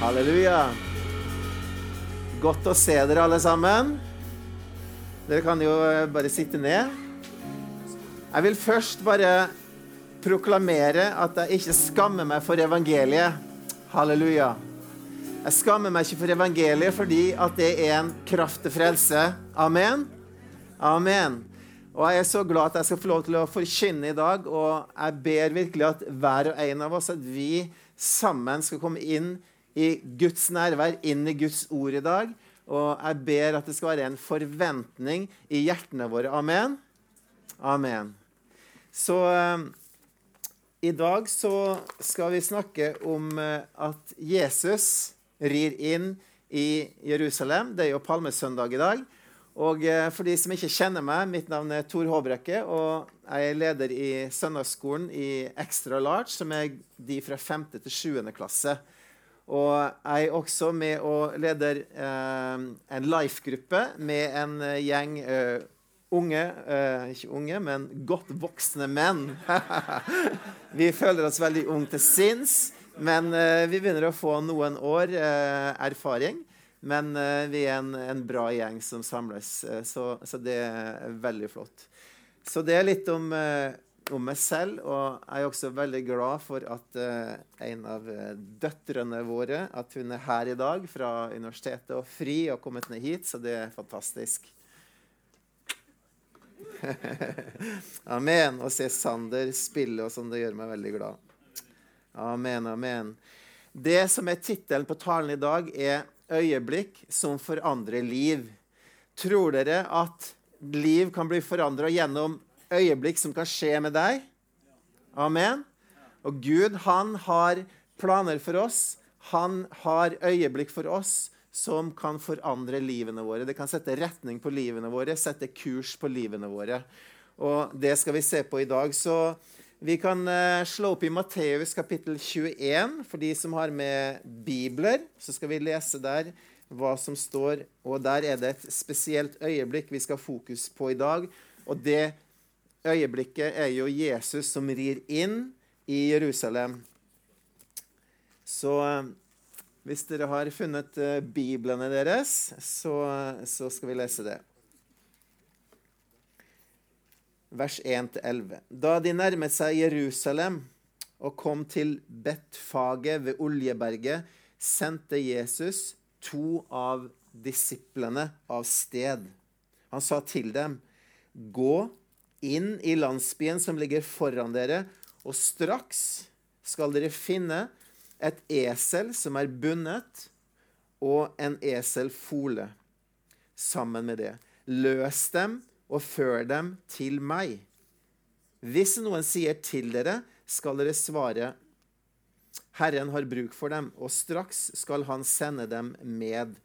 Halleluja. Godt å se dere alle sammen. Dere kan jo eh, bare sitte ned. Jeg vil først bare proklamere at jeg ikke skammer meg for evangeliet. Halleluja. Jeg skammer meg ikke for evangeliet fordi at det er en kraft til frelse. Amen. Amen. Og jeg er så glad at jeg skal få lov til å forkynne i dag, og jeg ber virkelig at hver og en av oss, at vi sammen skal komme inn i Guds nærvær, inn i Guds ord i dag. Og jeg ber at det skal være en forventning i hjertene våre. Amen. Amen. Så um, i dag så skal vi snakke om uh, at Jesus rir inn i Jerusalem. Det er jo palmesøndag i dag. Og uh, for de som ikke kjenner meg, mitt navn er Tor Håbrekke. Og jeg er leder i søndagsskolen i Extra Large, som er de fra 5. til 7. klasse. Og jeg er også med og leder eh, en Life-gruppe med en eh, gjeng eh, unge eh, Ikke unge, men godt voksne menn. vi føler oss veldig unge til sinns, men eh, vi begynner å få noen år eh, erfaring. Men vi er en, en, bra gjeng som samles, så, så, det er veldig flott. Så det er litt om om meg selv, og jeg er også veldig glad for at uh, en av uh, døtrene våre at hun er her i dag fra universitetet og fri og kommet ned hit, så det er fantastisk. amen. Å se Sander spille og sånn, det gjør meg veldig glad. Amen, amen. Det som er tittelen på talen i dag, er 'Øyeblikk som forandrer liv'. Tror dere at liv kan bli forandra gjennom øyeblikk som kan skje med deg. Amen. Og Gud, han har planer for oss. Han har øyeblikk for oss som kan forandre livene våre. Det kan sette retning på livene våre, sette kurs på livene våre. Og det skal vi se på i dag. Så vi kan uh, slå opp i Matteus kapittel 21. For de som har med bibler, så skal vi lese der hva som står. Og der er det et spesielt øyeblikk vi skal ha fokus på i dag. Og det øyeblikket er jo Jesus som rir inn i Jerusalem. Så eh, hvis dere har funnet uh, biblene deres, så, så, skal vi lese det. Vers 1-11. Da de nærmet seg Jerusalem og kom til Betfaget ved Oljeberget, sendte Jesus to av disiplene av sted. Han sa til dem, gå inn i landsbyen som ligger foran dere, og straks skal dere finne et esel som er bundet, og en eselfole sammen med det. Løs dem og før dem til meg. Hvis noen sier til dere, skal dere svare, Herren har bruk for dem, og straks skal han sende dem med.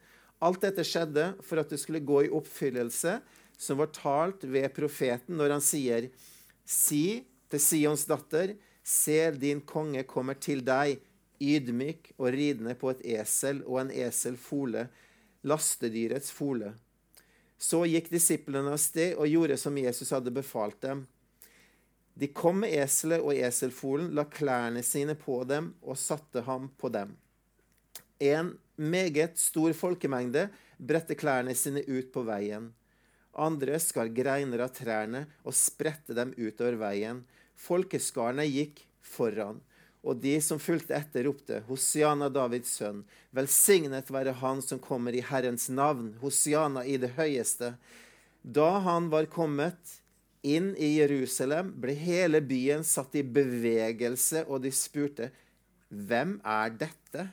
Alt dette skjedde for at det skulle gå i oppfyllelse, som var talt ved profeten når han sier, Si til Sions datter, se din konge kommer til deg, ydmyk og ridende på et esel og en eselfole, lastedyrets fole. Så gikk disiplene av sted og gjorde som Jesus hadde befalt dem. De kom med eselet og eselfolen, la klærne sine på dem og satte ham på dem. En meget stor folkemengde bredte klærne sine ut på veien. Andre skar greiner av trærne og spredte dem utover veien. Folkeskarene gikk foran, og de som fulgte etter, ropte, Hosiana, Davids sønn, velsignet være Han som kommer i Herrens navn, Hosiana i det høyeste. Da han var kommet inn i Jerusalem, ble hele byen satt i bevegelse, og de spurte, Hvem er dette?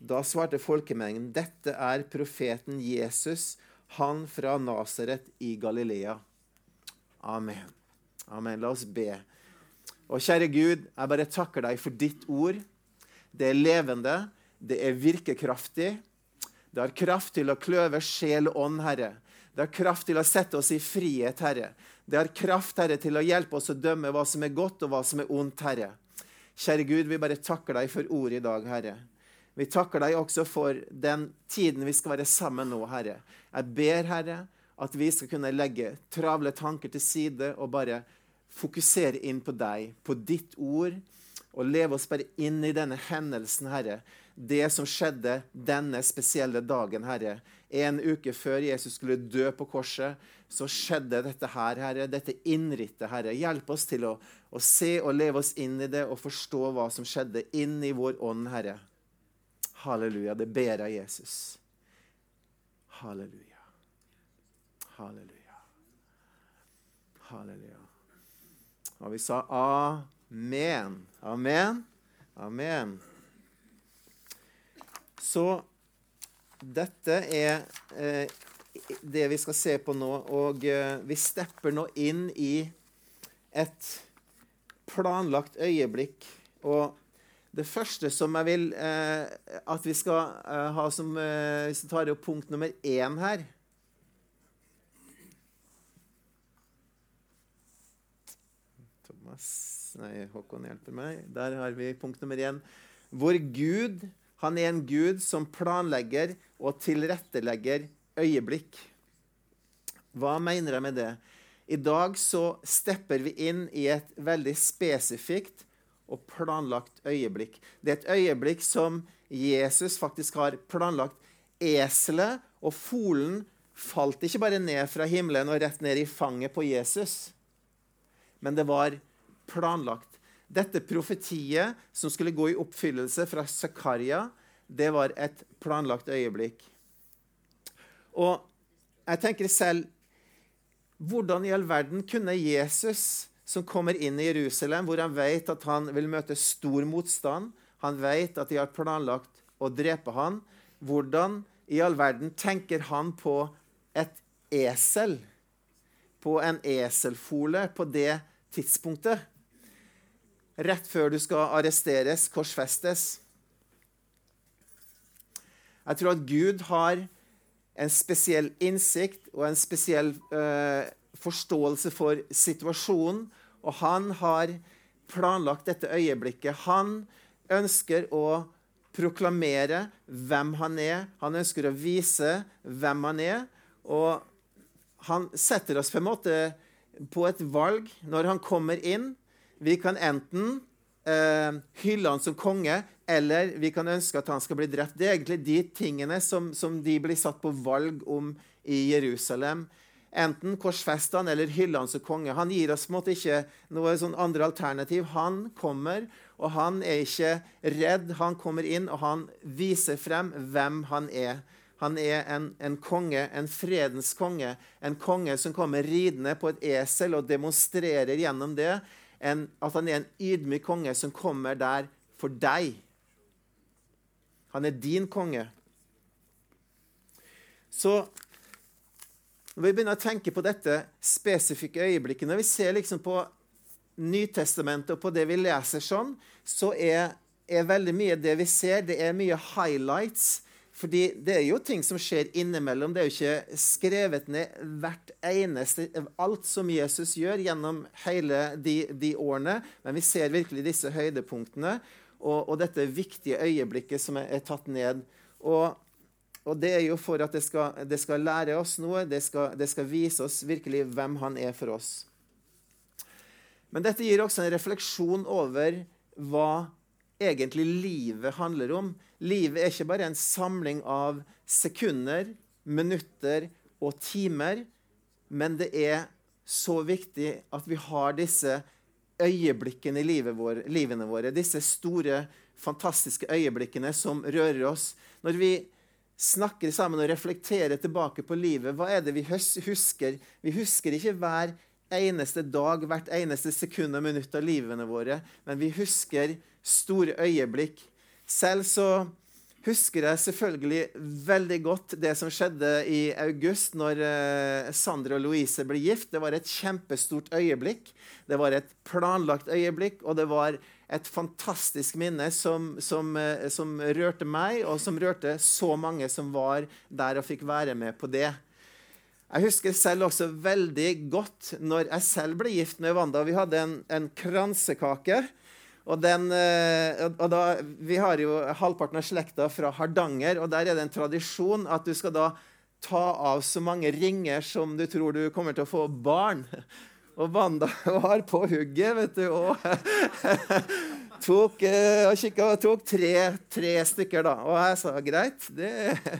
Da svarte folkemengden, Dette er profeten Jesus han fra Nasaret i Galilea. Amen. Amen. La oss be. Og kjære Gud, jeg bare takker deg for ditt ord. Det er levende, det er virkekraftig. Det har kraft til å kløve sjel og ånd, Herre. Det har kraft til å sette oss i frihet, Herre. Det har kraft, Herre, til å hjelpe oss å dømme hva som er godt, og hva som er ondt, Herre. Kjære Gud, vi bare takker deg for ordet i dag, Herre. Vi takker deg også for den tiden vi skal være sammen nå, Herre. Jeg ber, Herre, at vi skal kunne legge travle tanker til side og bare fokusere inn på deg, på ditt ord, og leve oss bare inn i denne hendelsen, Herre, det som skjedde denne spesielle dagen, Herre. En uke før Jesus skulle dø på korset, så skjedde dette her, Herre. Dette innrittet, Herre. Hjelp oss til å, å se og leve oss inn i det og forstå hva som skjedde, inn i vår ånd, Herre. Halleluja. Det ber jeg Jesus. Halleluja. Halleluja. Halleluja. Og vi sa amen. Amen. Amen. Så dette er eh, det vi skal se på nå. Og eh, vi stepper nå inn i et planlagt øyeblikk. Og det første som jeg vil eh, at vi skal eh, ha som eh, Hvis vi tar opp punkt nummer én her Thomas Nei, Håkon hjelper meg. Der har vi punkt nummer én. Hvor Gud han er en gud som planlegger og tilrettelegger øyeblikk. Hva mener jeg med det? I dag så stepper vi inn i et veldig spesifikt og planlagt øyeblikk. Det er et øyeblikk som Jesus faktisk har planlagt. Eselet og folen falt ikke bare ned fra himmelen og rett ned i fanget på Jesus, men det var planlagt. Dette profetiet som skulle gå i oppfyllelse fra Zakaria, det var et planlagt øyeblikk. Og jeg tenker selv Hvordan i all verden kunne Jesus, som kommer inn i Jerusalem, hvor han vet at han vil møte stor motstand, han vet at de har planlagt å drepe han, hvordan i all verden tenker han på et esel? På en eselfole på det tidspunktet? rett før du skal arresteres, korsfestes. Jeg tror at Gud har en spesiell innsikt og en spesiell uh, forståelse for situasjonen. Og han har planlagt dette øyeblikket. Han ønsker å proklamere hvem han er. Han ønsker å vise hvem han er. Og han setter oss på en måte på et valg når han kommer inn. Vi kan enten eh, hylle han som konge, eller vi kan ønske at han skal bli drept. Det er egentlig de tingene som, som de blir satt på valg om i Jerusalem. Enten korsfester han eller hyller han som konge. Han gir oss måte ikke noe sånn andre alternativ. Han kommer, og han er ikke redd. Han kommer inn, og han viser frem hvem han er. Han er en, en, konge, en fredens konge. En konge som kommer ridende på et esel og demonstrerer gjennom det en, at han er en ydmyk konge som kommer der for deg. Han er din konge. Så når vi begynner å tenke på dette spesifikke øyeblikket, når vi ser liksom på Nytestamentet og på det vi leser sånn, så er, er veldig mye det vi ser, det er mye highlights fordi det er jo ting som skjer innimellom. Det er jo ikke skrevet ned hvert eneste Alt som Jesus gjør gjennom hele de, de årene. Men vi ser virkelig disse høydepunktene og, og dette viktige øyeblikket som er, er tatt ned. Og, og, det er jo for at det skal, det skal lære oss noe. Det skal, det skal vise oss virkelig hvem han er for oss. Men dette gir også en refleksjon over hva egentlig livet handler om. Livet er ikke bare en samling av sekunder, minutter og timer, men det er så viktig at vi har disse øyeblikkene i livet vår, livene våre. Disse store, fantastiske øyeblikkene som rører oss. Når vi snakker sammen og reflekterer tilbake på livet, hva er det vi husker? Vi husker ikke hver eneste dag, hvert eneste sekund og minutt av livene våre, men vi husker store øyeblikk. Selv så husker jeg selvfølgelig veldig godt det som skjedde i august når uh, Sandra og Louise ble gift. Det var et kjempestort øyeblikk. Det var et planlagt øyeblikk, og det var et fantastisk minne som, som, uh, som rørte meg, og som rørte så mange som var der og fikk være med på det. Jeg husker selv også veldig godt når jeg selv ble gift med Wanda. Vi hadde en, en kransekake. Og, den, eh, og da, Vi har jo halvparten av slekta fra Hardanger, og der er det en tradisjon at du skal da ta av så mange ringer som du tror du kommer til å få barn. Og Wanda var på hugget, vet du. Og tok, uh, kikket, og tok tre, tre, stykker, da. Og jeg sa greit. Det,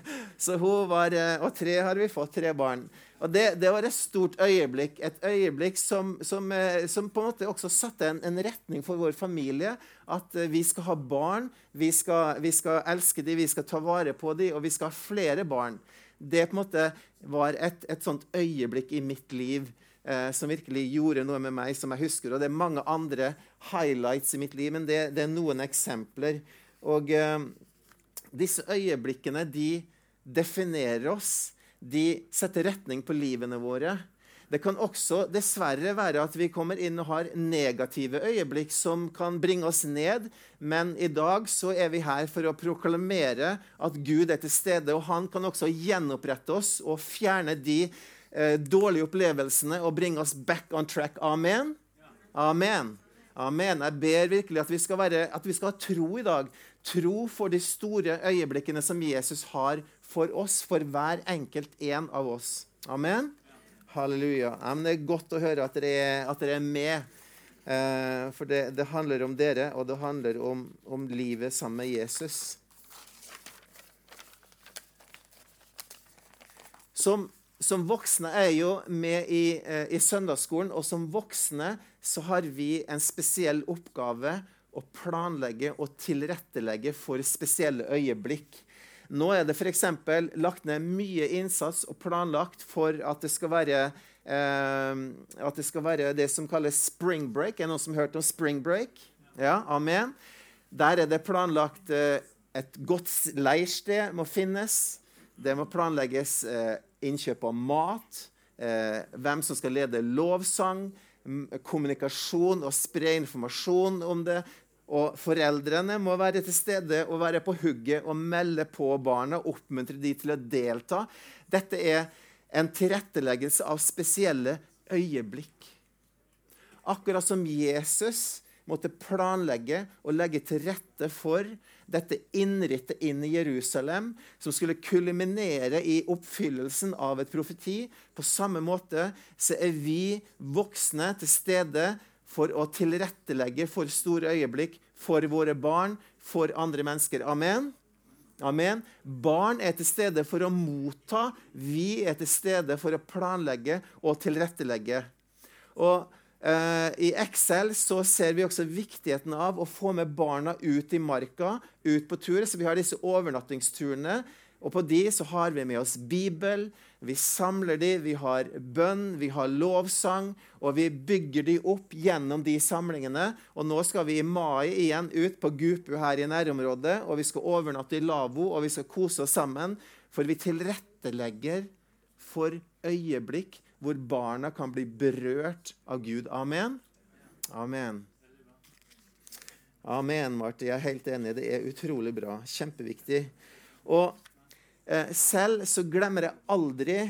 så hun var, uh, Og tre har vi fått. Tre barn. Og det, det, var et stort øyeblikk, et øyeblikk som, som, uh, som på en måte også satte en, en, retning for vår familie. At vi skal ha barn, vi skal, vi skal elske dem, vi skal ta vare på dem, og vi skal ha flere barn. Det på en måte var et, et sånt øyeblikk i mitt liv eh, som virkelig gjorde noe med meg, som jeg husker. Og det er mange andre highlights i mitt liv, men det, det er noen eksempler. Og eh, disse øyeblikkene, de definerer oss. De setter retning på livene våre. Det kan også dessverre være at vi kommer inn og har negative øyeblikk som kan bringe oss ned, men i dag så er vi her for å proklamere at Gud er til stede, og han kan også gjenopprette oss og fjerne de dårlige opplevelsene og bringe oss back on track. Amen? Amen. Amen. Jeg ber virkelig at vi, skal være, at vi skal ha tro i dag. Tro for de store øyeblikkene som Jesus har for oss, for hver enkelt en av oss. Amen. Halleluja. Ja, det er godt å høre at dere er, at dere er med. Eh, for det, det, handler om dere, og det handler om, om livet sammen med Jesus. Som som voksne er jo med i, eh, i, søndagsskolen, og som voksne så har vi en spesiell oppgave å planlegge og tilrettelegge for spesielle øyeblikk. Nå er det f.eks. lagt ned mye innsats og planlagt for at det skal være eh, at det skal være det som kalles spring break. Er det noen som har hørt om spring break? Ja, amen. Der er det planlagt eh, et godt leirsted må finnes. Det må planlegges eh, innkjøp av mat, eh, hvem som skal lede lovsang, kommunikasjon og spre informasjon om det. Og foreldrene må være til stede og være på hugget og melde på barna. Oppmuntre de til å delta. Dette er en tilretteleggelse av spesielle øyeblikk. Akkurat som Jesus måtte planlegge og legge til rette for dette innrittet inn i Jerusalem, som skulle kulminere i oppfyllelsen av et profeti. På samme måte så er vi voksne til stede for å tilrettelegge for store øyeblikk for våre barn, for andre mennesker. Amen. Amen. Barn er til stede for å motta. Vi er til stede for å planlegge og tilrettelegge. Og I Excel så ser vi også viktigheten av å få med barna ut i marka, ut på tur. Så vi har disse overnattingsturene. Og på de så har vi med oss Bibel, vi samler de, vi har bønn, vi har lovsang, og vi bygger de opp gjennom de samlingene. Og nå skal vi i mai igjen ut på Gupu her i nærområdet, og vi skal overnatte i lavvo, og vi skal kose oss sammen. For vi tilrettelegger for øyeblikk hvor barna kan bli berørt av Gud. Amen? Amen. Amen, Marte. Jeg er helt enig. Det er utrolig bra. Kjempeviktig. Og eh, selv så glemmer jeg aldri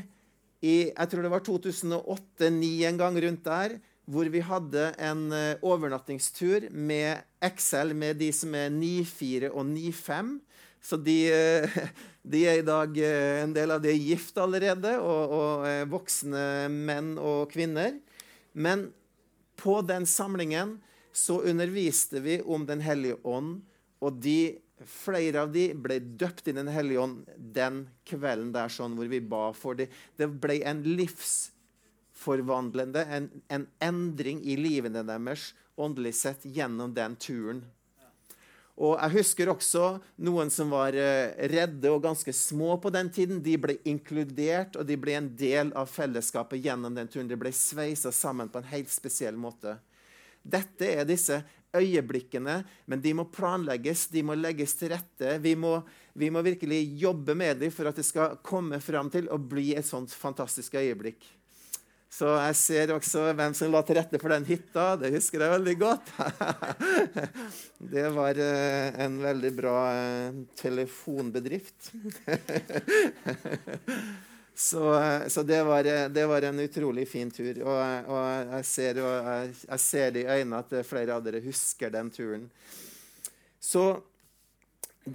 i jeg tror det var 2008-2009 en gang rundt der, hvor vi hadde en uh, overnattingstur med Excel med de som er 9-4 og 9-5. Så de, uh, de er i dag eh, En del av de er gift allerede, og, og eh, voksne menn og kvinner. Men på den samlingen så underviste vi om Den hellige ånd, og de, flere av de ble døpt i Den hellige ånd den kvelden der sånn, hvor vi ba for dem. Det ble en livsforvandlende, en, en endring i livene deres åndelig sett gjennom den turen. Og jeg husker også noen som var eh, redde og ganske små på den tiden. De ble inkludert, og de ble en del av fellesskapet gjennom den turen. De ble sveisa sammen på en helt spesiell måte. Dette er disse øyeblikkene, men de må planlegges, de må legges til rette. Vi må, vi må virkelig jobbe med dem for at det skal komme fram til å bli et sånt fantastisk øyeblikk. Så jeg ser også hvem som la til rette for den hytta. Det husker jeg veldig godt. Det var eh, en veldig bra eh, telefonbedrift. Så, eh, så det, var, det, var, en utrolig fin tur. Og, og jeg, ser, jeg, jeg ser i øynene at flere av dere husker den turen. Så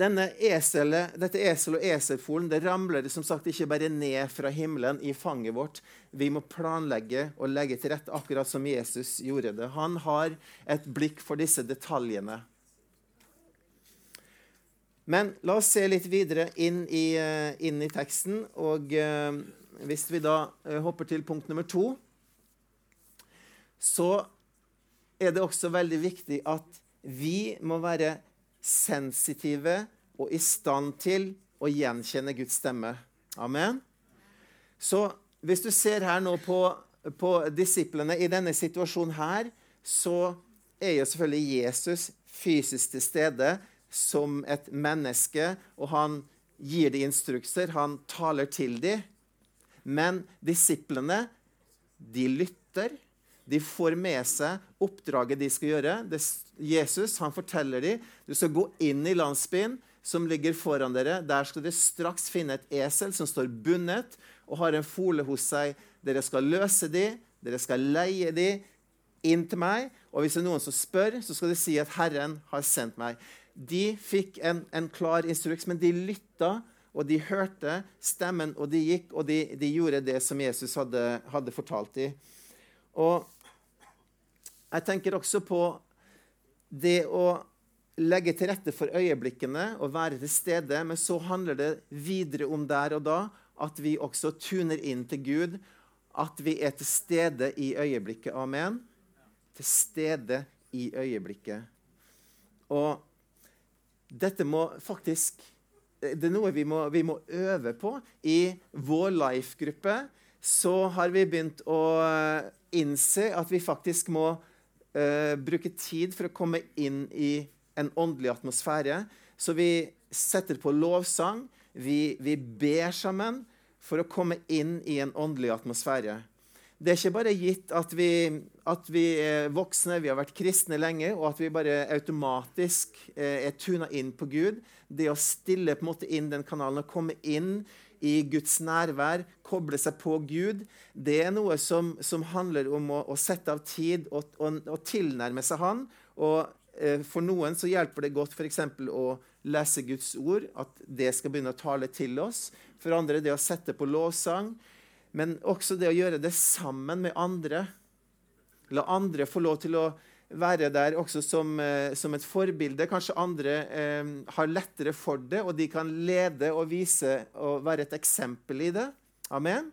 eselet, dette esel- og eselfolen det ramler som sagt ikke bare ned fra himmelen i fanget vårt. Vi må planlegge og legge til rette akkurat som Jesus gjorde det. Han har et blikk for disse detaljene. Men la oss se litt videre inn i, eh, inn i teksten. Og eh, hvis vi da eh, hopper til punkt nummer to, så er det også veldig viktig at vi må være sensitive og i stand til å gjenkjenne Guds stemme. Amen. Så hvis du ser her nå på, på disiplene i denne situasjonen her, så er jo selvfølgelig Jesus fysisk til stede som et menneske, og han gir de instrukser, han taler til de. Men disiplene, de lytter. De får med seg oppdraget de skal gjøre. Det, Jesus han forteller dem du skal gå inn i landsbyen som ligger foran dere. Der skal dere straks finne et esel som står bundet og har en fole hos seg. Dere skal løse dem, dere skal leie dem inn til meg. Og hvis det er noen som spør, så skal de si at Herren har sendt meg. De fikk en, en klar instruks, men de lytta, og de hørte stemmen, og de gikk, og de, de gjorde det som Jesus hadde, hadde fortalt dem. Og jeg tenker også på det å legge til rette for øyeblikkene og være til stede, men så handler det videre om der og da at vi også tuner inn til Gud, at vi er til stede i øyeblikket. Amen. Til stede i øyeblikket. Og dette må faktisk Det er noe vi må, vi må øve på. I vår Life-gruppe så har vi begynt å innse at vi faktisk må uh, bruke tid for å komme inn i en åndelig atmosfære. Så vi setter på lovsang, vi, vi ber sammen for å komme inn i en åndelig atmosfære. Det er ikke bare gitt at vi, at vi, er voksne, vi har vært kristne lenge, og at vi bare automatisk eh, er tuna inn på Gud. Det å stille på en måte inn den kanalen og komme inn i Guds nærvær, koble seg på Gud, det er noe som, som handler om å, å, sette av tid og, og, og tilnærme seg Han. Og eh, For noen så hjelper det godt f.eks. å lese Guds ord, at det skal begynne å tale til oss. For andre det å sette på lovsang. Men også det å gjøre det sammen med andre. La andre få lov til å være der også som, eh, som et forbilde. Kanskje andre eh, har lettere for det, og de kan lede og vise og være et eksempel i det. Amen.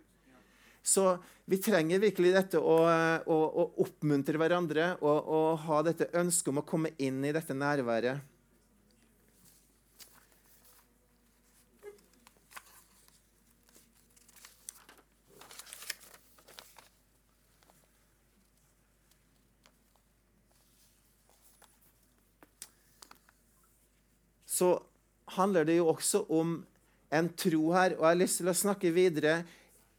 Så vi trenger virkelig dette å, å, å oppmuntre hverandre og, og ha dette ønsket om å komme inn i dette nærværet. Så handler det jo også om en tro her. Og jeg har lyst til å snakke videre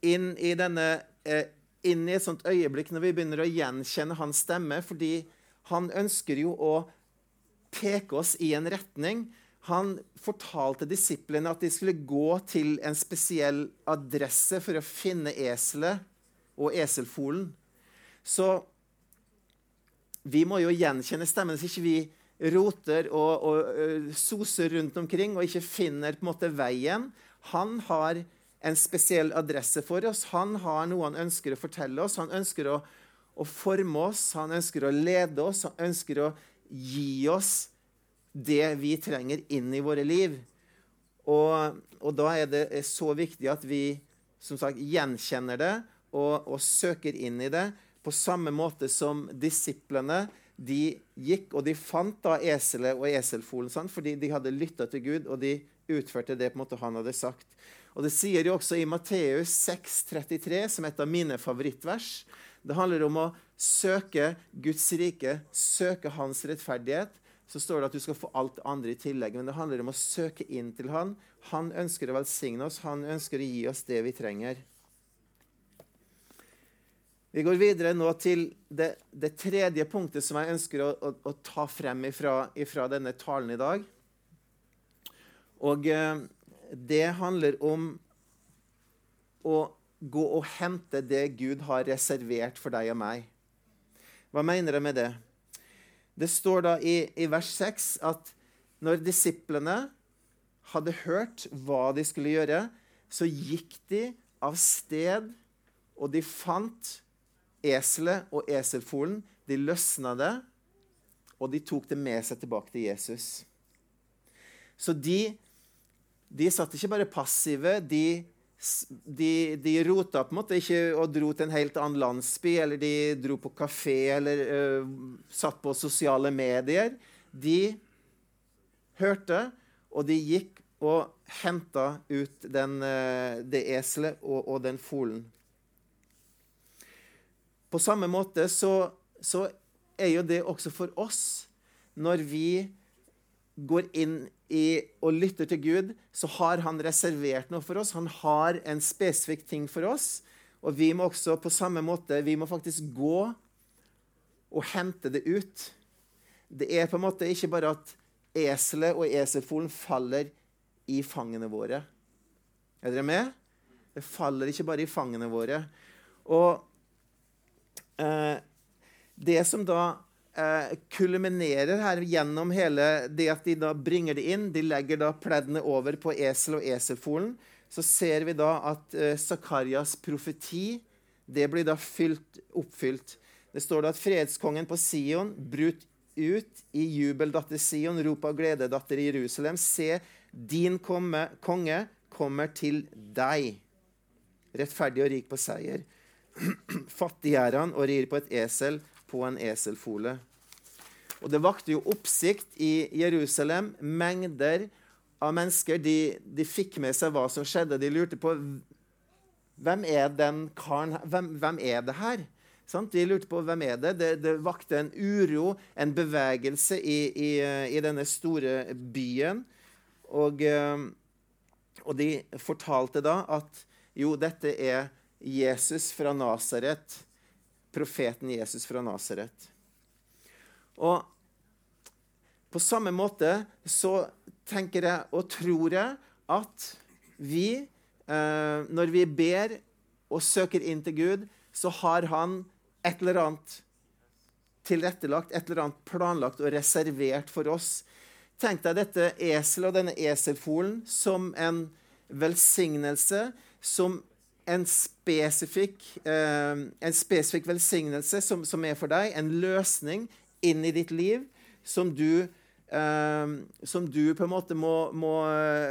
inn i, denne, eh, inn i et sånt øyeblikk når vi begynner å gjenkjenne hans stemme. Fordi han ønsker jo å peke oss i en retning. Han fortalte disiplene at de skulle gå til en spesiell adresse for å finne eselet og eselfolen. Så vi må jo gjenkjenne stemmen, hvis ikke vi roter og, og uh, soser rundt omkring og ikke finner på en måte veien. Han har en spesiell adresse for oss. Han har noe han ønsker å fortelle oss. Han ønsker å, å forme oss, han ønsker å lede oss, han ønsker å gi oss det vi trenger inn i våre liv. Og, og da er det så viktig at vi som sagt, gjenkjenner det og, og søker inn i det på samme måte som disiplene de gikk og de fant da eselet og eselfolen sånn, fordi de hadde lytta til Gud, og de utførte det på en måte han hadde sagt. Og Det sier jo også i Matteus 6,33, som er et av mine favorittvers. Det handler om å søke Guds rike, søke hans rettferdighet. Så står det at du skal få alt andre i tillegg. Men det handler om å søke inn til han. Han ønsker å velsigne oss, han ønsker å gi oss det vi trenger. Vi går videre nå til det, det tredje punktet som jeg ønsker å, å, å ta frem fra denne talen i dag. Og eh, det handler om å gå og hente det Gud har reservert for deg og meg. Hva mener jeg med det? Det står da i, i vers 6 at når disiplene hadde hørt hva de skulle gjøre, så gikk de av sted, og de fant Eselet og eselfolen de løsna det, og de tok det med seg tilbake til Jesus. Så de, de satt ikke bare passive. De, de, de, rota på en måte ikke og dro til en helt annen landsby, eller de dro på kafé eller uh, satt på sosiale medier. De hørte, og de gikk og henta ut den, uh, det eselet og, og den folen. På samme måte så, så er jo det også for oss. Når vi går inn i og lytter til Gud, så har han reservert noe for oss. Han har en spesifikk ting for oss. Og vi må også på samme måte vi må faktisk gå og hente det ut. Det er på en måte ikke bare at eselet og eselfolen faller i fangene våre. Er dere med? Det faller ikke bare i fangene våre. Og det som da eh, kulminerer her gjennom hele det at de da bringer det inn, de legger da pleddene over på esel og eselfolen, så ser vi da at eh, Zakarias profeti det blir da fylt, oppfylt. Det står da at fredskongen på Sion brut ut i jubel, datter Sion, rop av glede, datter Jerusalem. Se, din komme, konge kommer til deg, rettferdig og rik på seier. Fattig er han og rir på et esel på en eselfole. Og Det vakte jo oppsikt i Jerusalem. Mengder av mennesker de, de fikk med seg hva som skjedde. De lurte på hvem er den karen hvem, hvem er det her? Sånn? De lurte på hvem er det. det. Det vakte en uro, en bevegelse i, i, i denne store byen. Og, eh, og de fortalte da at jo, dette er Jesus fra Nasaret, profeten Jesus fra Nasaret. Og på samme måte så tenker jeg og tror jeg at vi, eh, når vi ber og søker inn til Gud, så har han et eller annet tilrettelagt, et eller annet planlagt og reservert for oss. Tenk deg dette eselet og denne eselfolen som en velsignelse, som en spesifikk, eh, en spesifikk velsignelse som, som, er for deg, en løsning inn i ditt liv som du, eh, som du på en måte må, må,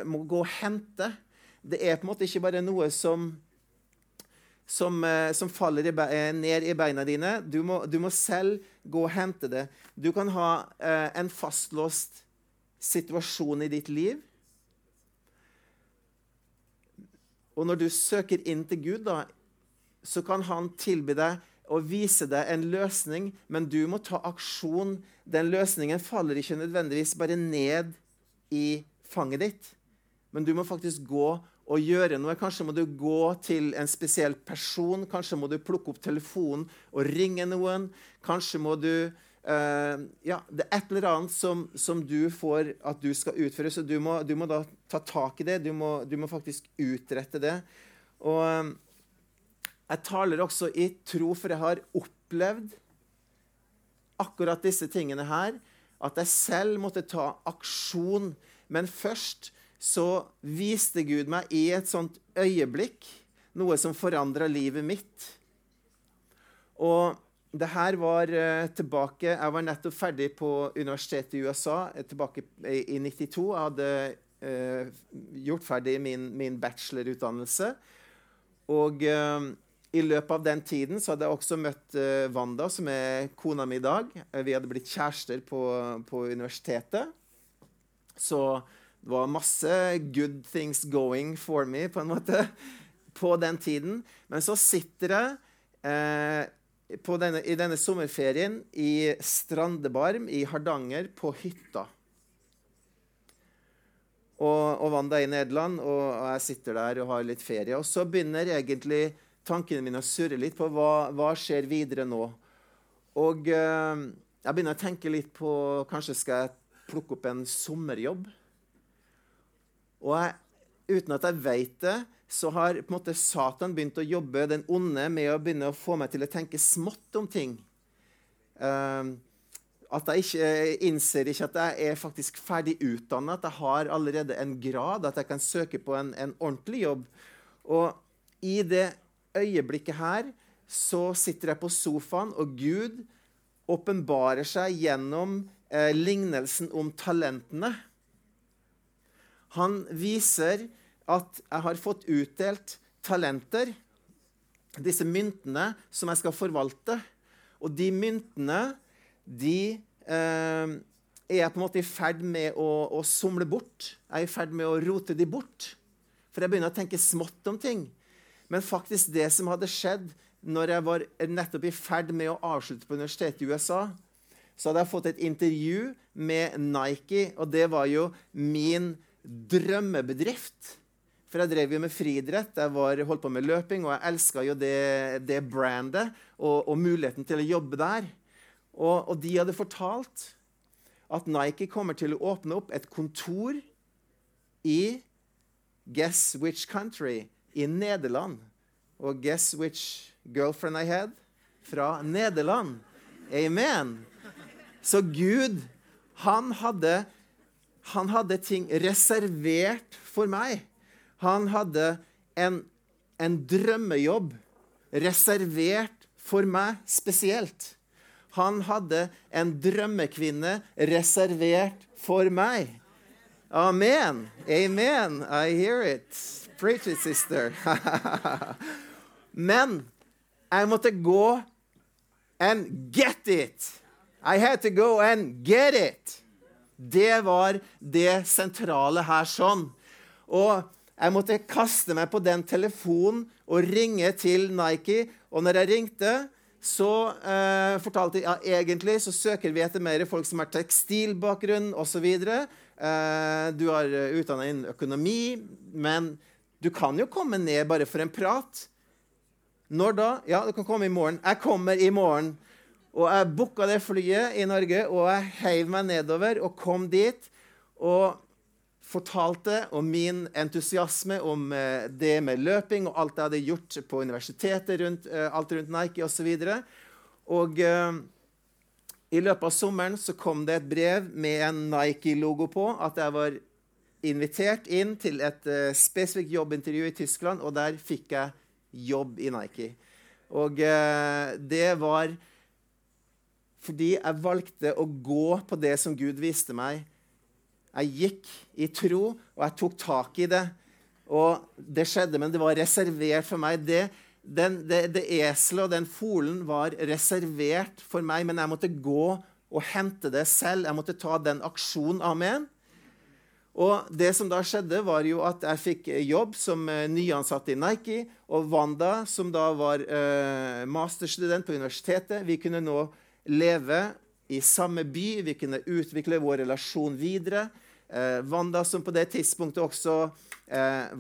må, gå og hente. Det er på en måte ikke bare noe som, som, eh, som faller i eh, ned i beina dine. Du må, du må, selv gå og hente det. Du kan ha eh, en fastlåst situasjon i ditt liv Og når du søker inn til Gud, da, så kan han tilby deg og vise deg en løsning, men du må ta aksjon. Den løsningen faller ikke nødvendigvis bare ned i fanget ditt, men du må faktisk gå og gjøre noe. Kanskje må du gå til en spesiell person. Kanskje må du plukke opp telefonen og ringe noen. Kanskje må du Uh, ja, det er et eller annet som, som, du får at du skal utføre, så du må, du må da ta tak i det. Du må, du må faktisk utrette det. Og um, jeg taler også i tro, for jeg har opplevd akkurat disse tingene her. At jeg selv måtte ta aksjon. Men først så viste Gud meg i et sånt øyeblikk noe som forandra livet mitt. Og det her var uh, tilbake Jeg var nettopp ferdig på universitetet i USA eh, tilbake i, i 92. Jeg hadde uh, gjort ferdig min, min bachelorutdannelse. Og uh, i løpet av den tiden så hadde jeg også møtt Wanda, som er kona mi i dag. vi hadde blitt kjærester på, på, universitetet. Så det var masse good things going for me, på en måte, på den tiden. Men så sitter jeg denne, i denne sommerferien i Strandebarm i Hardanger, på hytta. Og, og Wanda er i Nederland, og, og, jeg sitter der og har litt ferie. Og så begynner egentlig tankene mine å surre litt på hva, hva skjer videre nå. Og eh, jeg begynner å tenke litt på Kanskje skal jeg plukke opp en sommerjobb? Og jeg, uten at jeg vet det, så har på en måte Satan begynt å jobbe den onde med å begynne å få meg til å tenke smått om ting. Uh, at jeg ikke innser ikke at jeg er faktisk ferdig utdanna, at jeg har allerede en grad, at jeg kan søke på en, en ordentlig jobb. Og i det øyeblikket her så sitter jeg på sofaen, og Gud åpenbarer seg gjennom eh, lignelsen om talentene. Han viser at jeg har fått utdelt talenter, disse myntene, som jeg skal forvalte. Og de myntene, de eh, er jeg på en måte i ferd med å, å, somle bort. Jeg er i ferd med å rote de bort. For jeg begynner å tenke smått om ting. Men faktisk det som hadde skjedd når jeg var nettopp i ferd med å avslutte på universitetet i USA, så hadde jeg fått et intervju med Nike, og det var jo min drømmebedrift. For jeg drev jo med friidrett, jeg var, holdt på med løping, og jeg elska jo det, det brandet og, og, muligheten til å jobbe der. Og, og, de hadde fortalt at Nike kommer til å åpne opp et kontor i Guess which country? I Nederland. Og guess which girlfriend I had? Fra Nederland. Amen. Så Gud, han hadde, han hadde ting reservert for meg. Han hadde en, en drømmejobb reservert for meg spesielt. Han hadde en drømmekvinne reservert for meg. Amen. Amen. I hear it. Preach it, sister. Men jeg måtte gå and get it. I had to go and get it. Det var det sentrale her sånn. Og jeg måtte kaste meg på den telefonen og ringe til Nike. Og når jeg ringte, så eh, fortalte de ja, egentlig så søker vi etter mer folk som har tekstilbakgrunn osv. Eh, du har utdanna innen økonomi, men du kan jo komme ned bare for en prat. Når da? Ja, du kan komme i morgen. Jeg kommer i morgen. Og jeg booka det flyet i Norge, og jeg heiv meg nedover og kom dit. Og fortalte om min entusiasme om eh, det med løping og alt jeg hadde gjort på universitetet, rundt, eh, alt rundt Nike osv. Og, så og eh, i løpet av sommeren så kom det et brev med en Nike-logo på at jeg var invitert inn til et eh, spesifikt jobbintervju i Tyskland, og der fikk jeg jobb i Nike. Og eh, det var fordi jeg valgte å gå på det som Gud viste meg. Jeg gikk i tro, og jeg tok tak i det. Og det skjedde, men det var reservert for meg. Det, den, det, det eselet og den folen var reservert for meg, men jeg måtte gå og hente det selv. Jeg måtte ta den aksjonen. Amen. Og det som da skjedde, var jo at jeg fikk jobb som uh, nyansatt i Nike. Og Wanda, som da var uh, masterstudent på universitetet, vi kunne nå leve i samme by. Vi kunne utvikle vår relasjon videre. Uh, Wanda, som på det tidspunktet også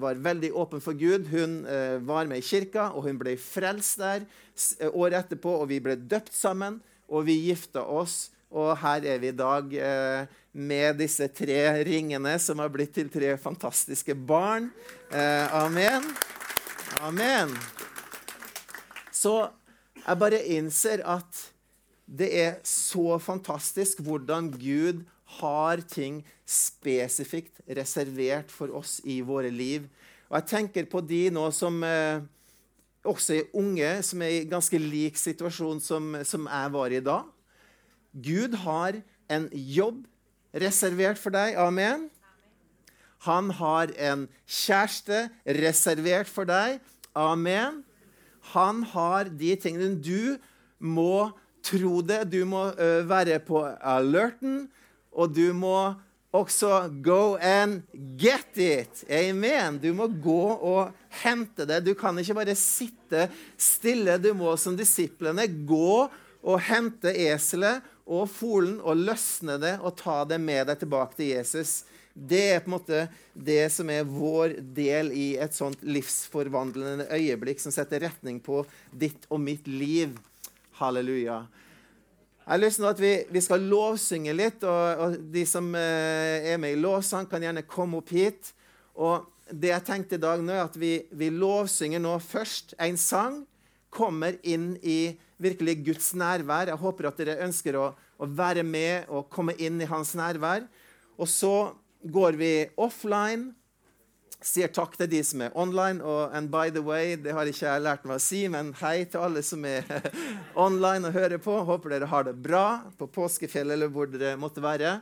var veldig åpen for Gud, hun var med i kirka, og hun ble frelst der året etterpå. Og vi ble døpt sammen, og vi gifta oss. Og her er vi i dag med disse tre ringene som har blitt til tre fantastiske barn. Eh, amen. Amen. Så jeg bare innser at det er så fantastisk hvordan Gud har ting spesifikt reservert for oss i våre liv. Og jeg tenker på de nå som eh, også er unge, som er i ganske lik situasjon som, som jeg var i da. Gud har en jobb reservert for deg. Amen. Han har en kjæreste reservert for deg. Amen. Han har de tingene du må tro det. Du må uh, være på alerten, og du må også go and get it. Amen. Du må gå og hente det. Du kan ikke bare sitte stille. Du må som disiplene gå og hente eselet og folen og løsne det og ta det med deg tilbake til Jesus. Det er på en måte det som er vår del i et sånt livsforvandlende øyeblikk som setter retning på ditt og mitt liv. Halleluja. Jeg har lyst til at vi, vi skal lovsynge litt, og, og de som eh, er med i lovsang, kan gjerne komme opp hit. Og det jeg tenkte i dag nå, er at vi, vi lovsynger nå først en sang, kommer inn i virkelig Guds nærvær. Jeg håper at dere ønsker å, å, være med og komme inn i hans nærvær. Og så går vi offline. Sier takk til de som er online. Og and by the way, det har ikke jeg lært meg å si, men hei til alle som er online og hører på. Håper dere har det bra på påskefjellet eller hvor dere måtte være.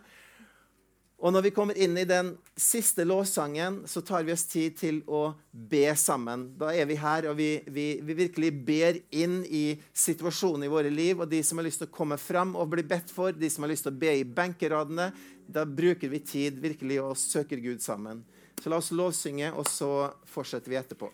Og når vi kommer inn i den siste lovsangen, så tar vi oss tid til å be sammen. Da er vi her, og vi, vi, vi, virkelig ber inn i situasjonen i våre liv. Og de som har lyst til å komme fram og bli bedt for, de som har lyst til å be i benkeradene, da bruker vi tid virkelig og søker Gud sammen. Så la oss lovsynge, og så fortsetter vi etterpå.